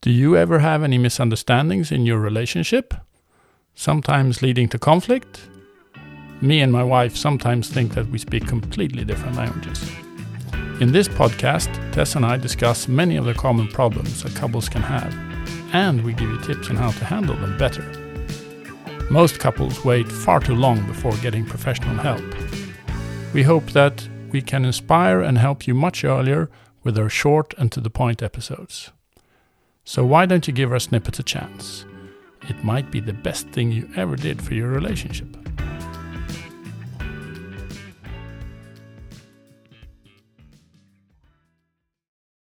Do you ever have any misunderstandings in your relationship? Sometimes leading to conflict? Me and my wife sometimes think that we speak completely different languages. In this podcast, Tess and I discuss many of the common problems that couples can have, and we give you tips on how to handle them better. Most couples wait far too long before getting professional help. We hope that we can inspire and help you much earlier with our short and to the point episodes. So why don't you give our snippets a chance? It might be the best thing you ever did for your relationship.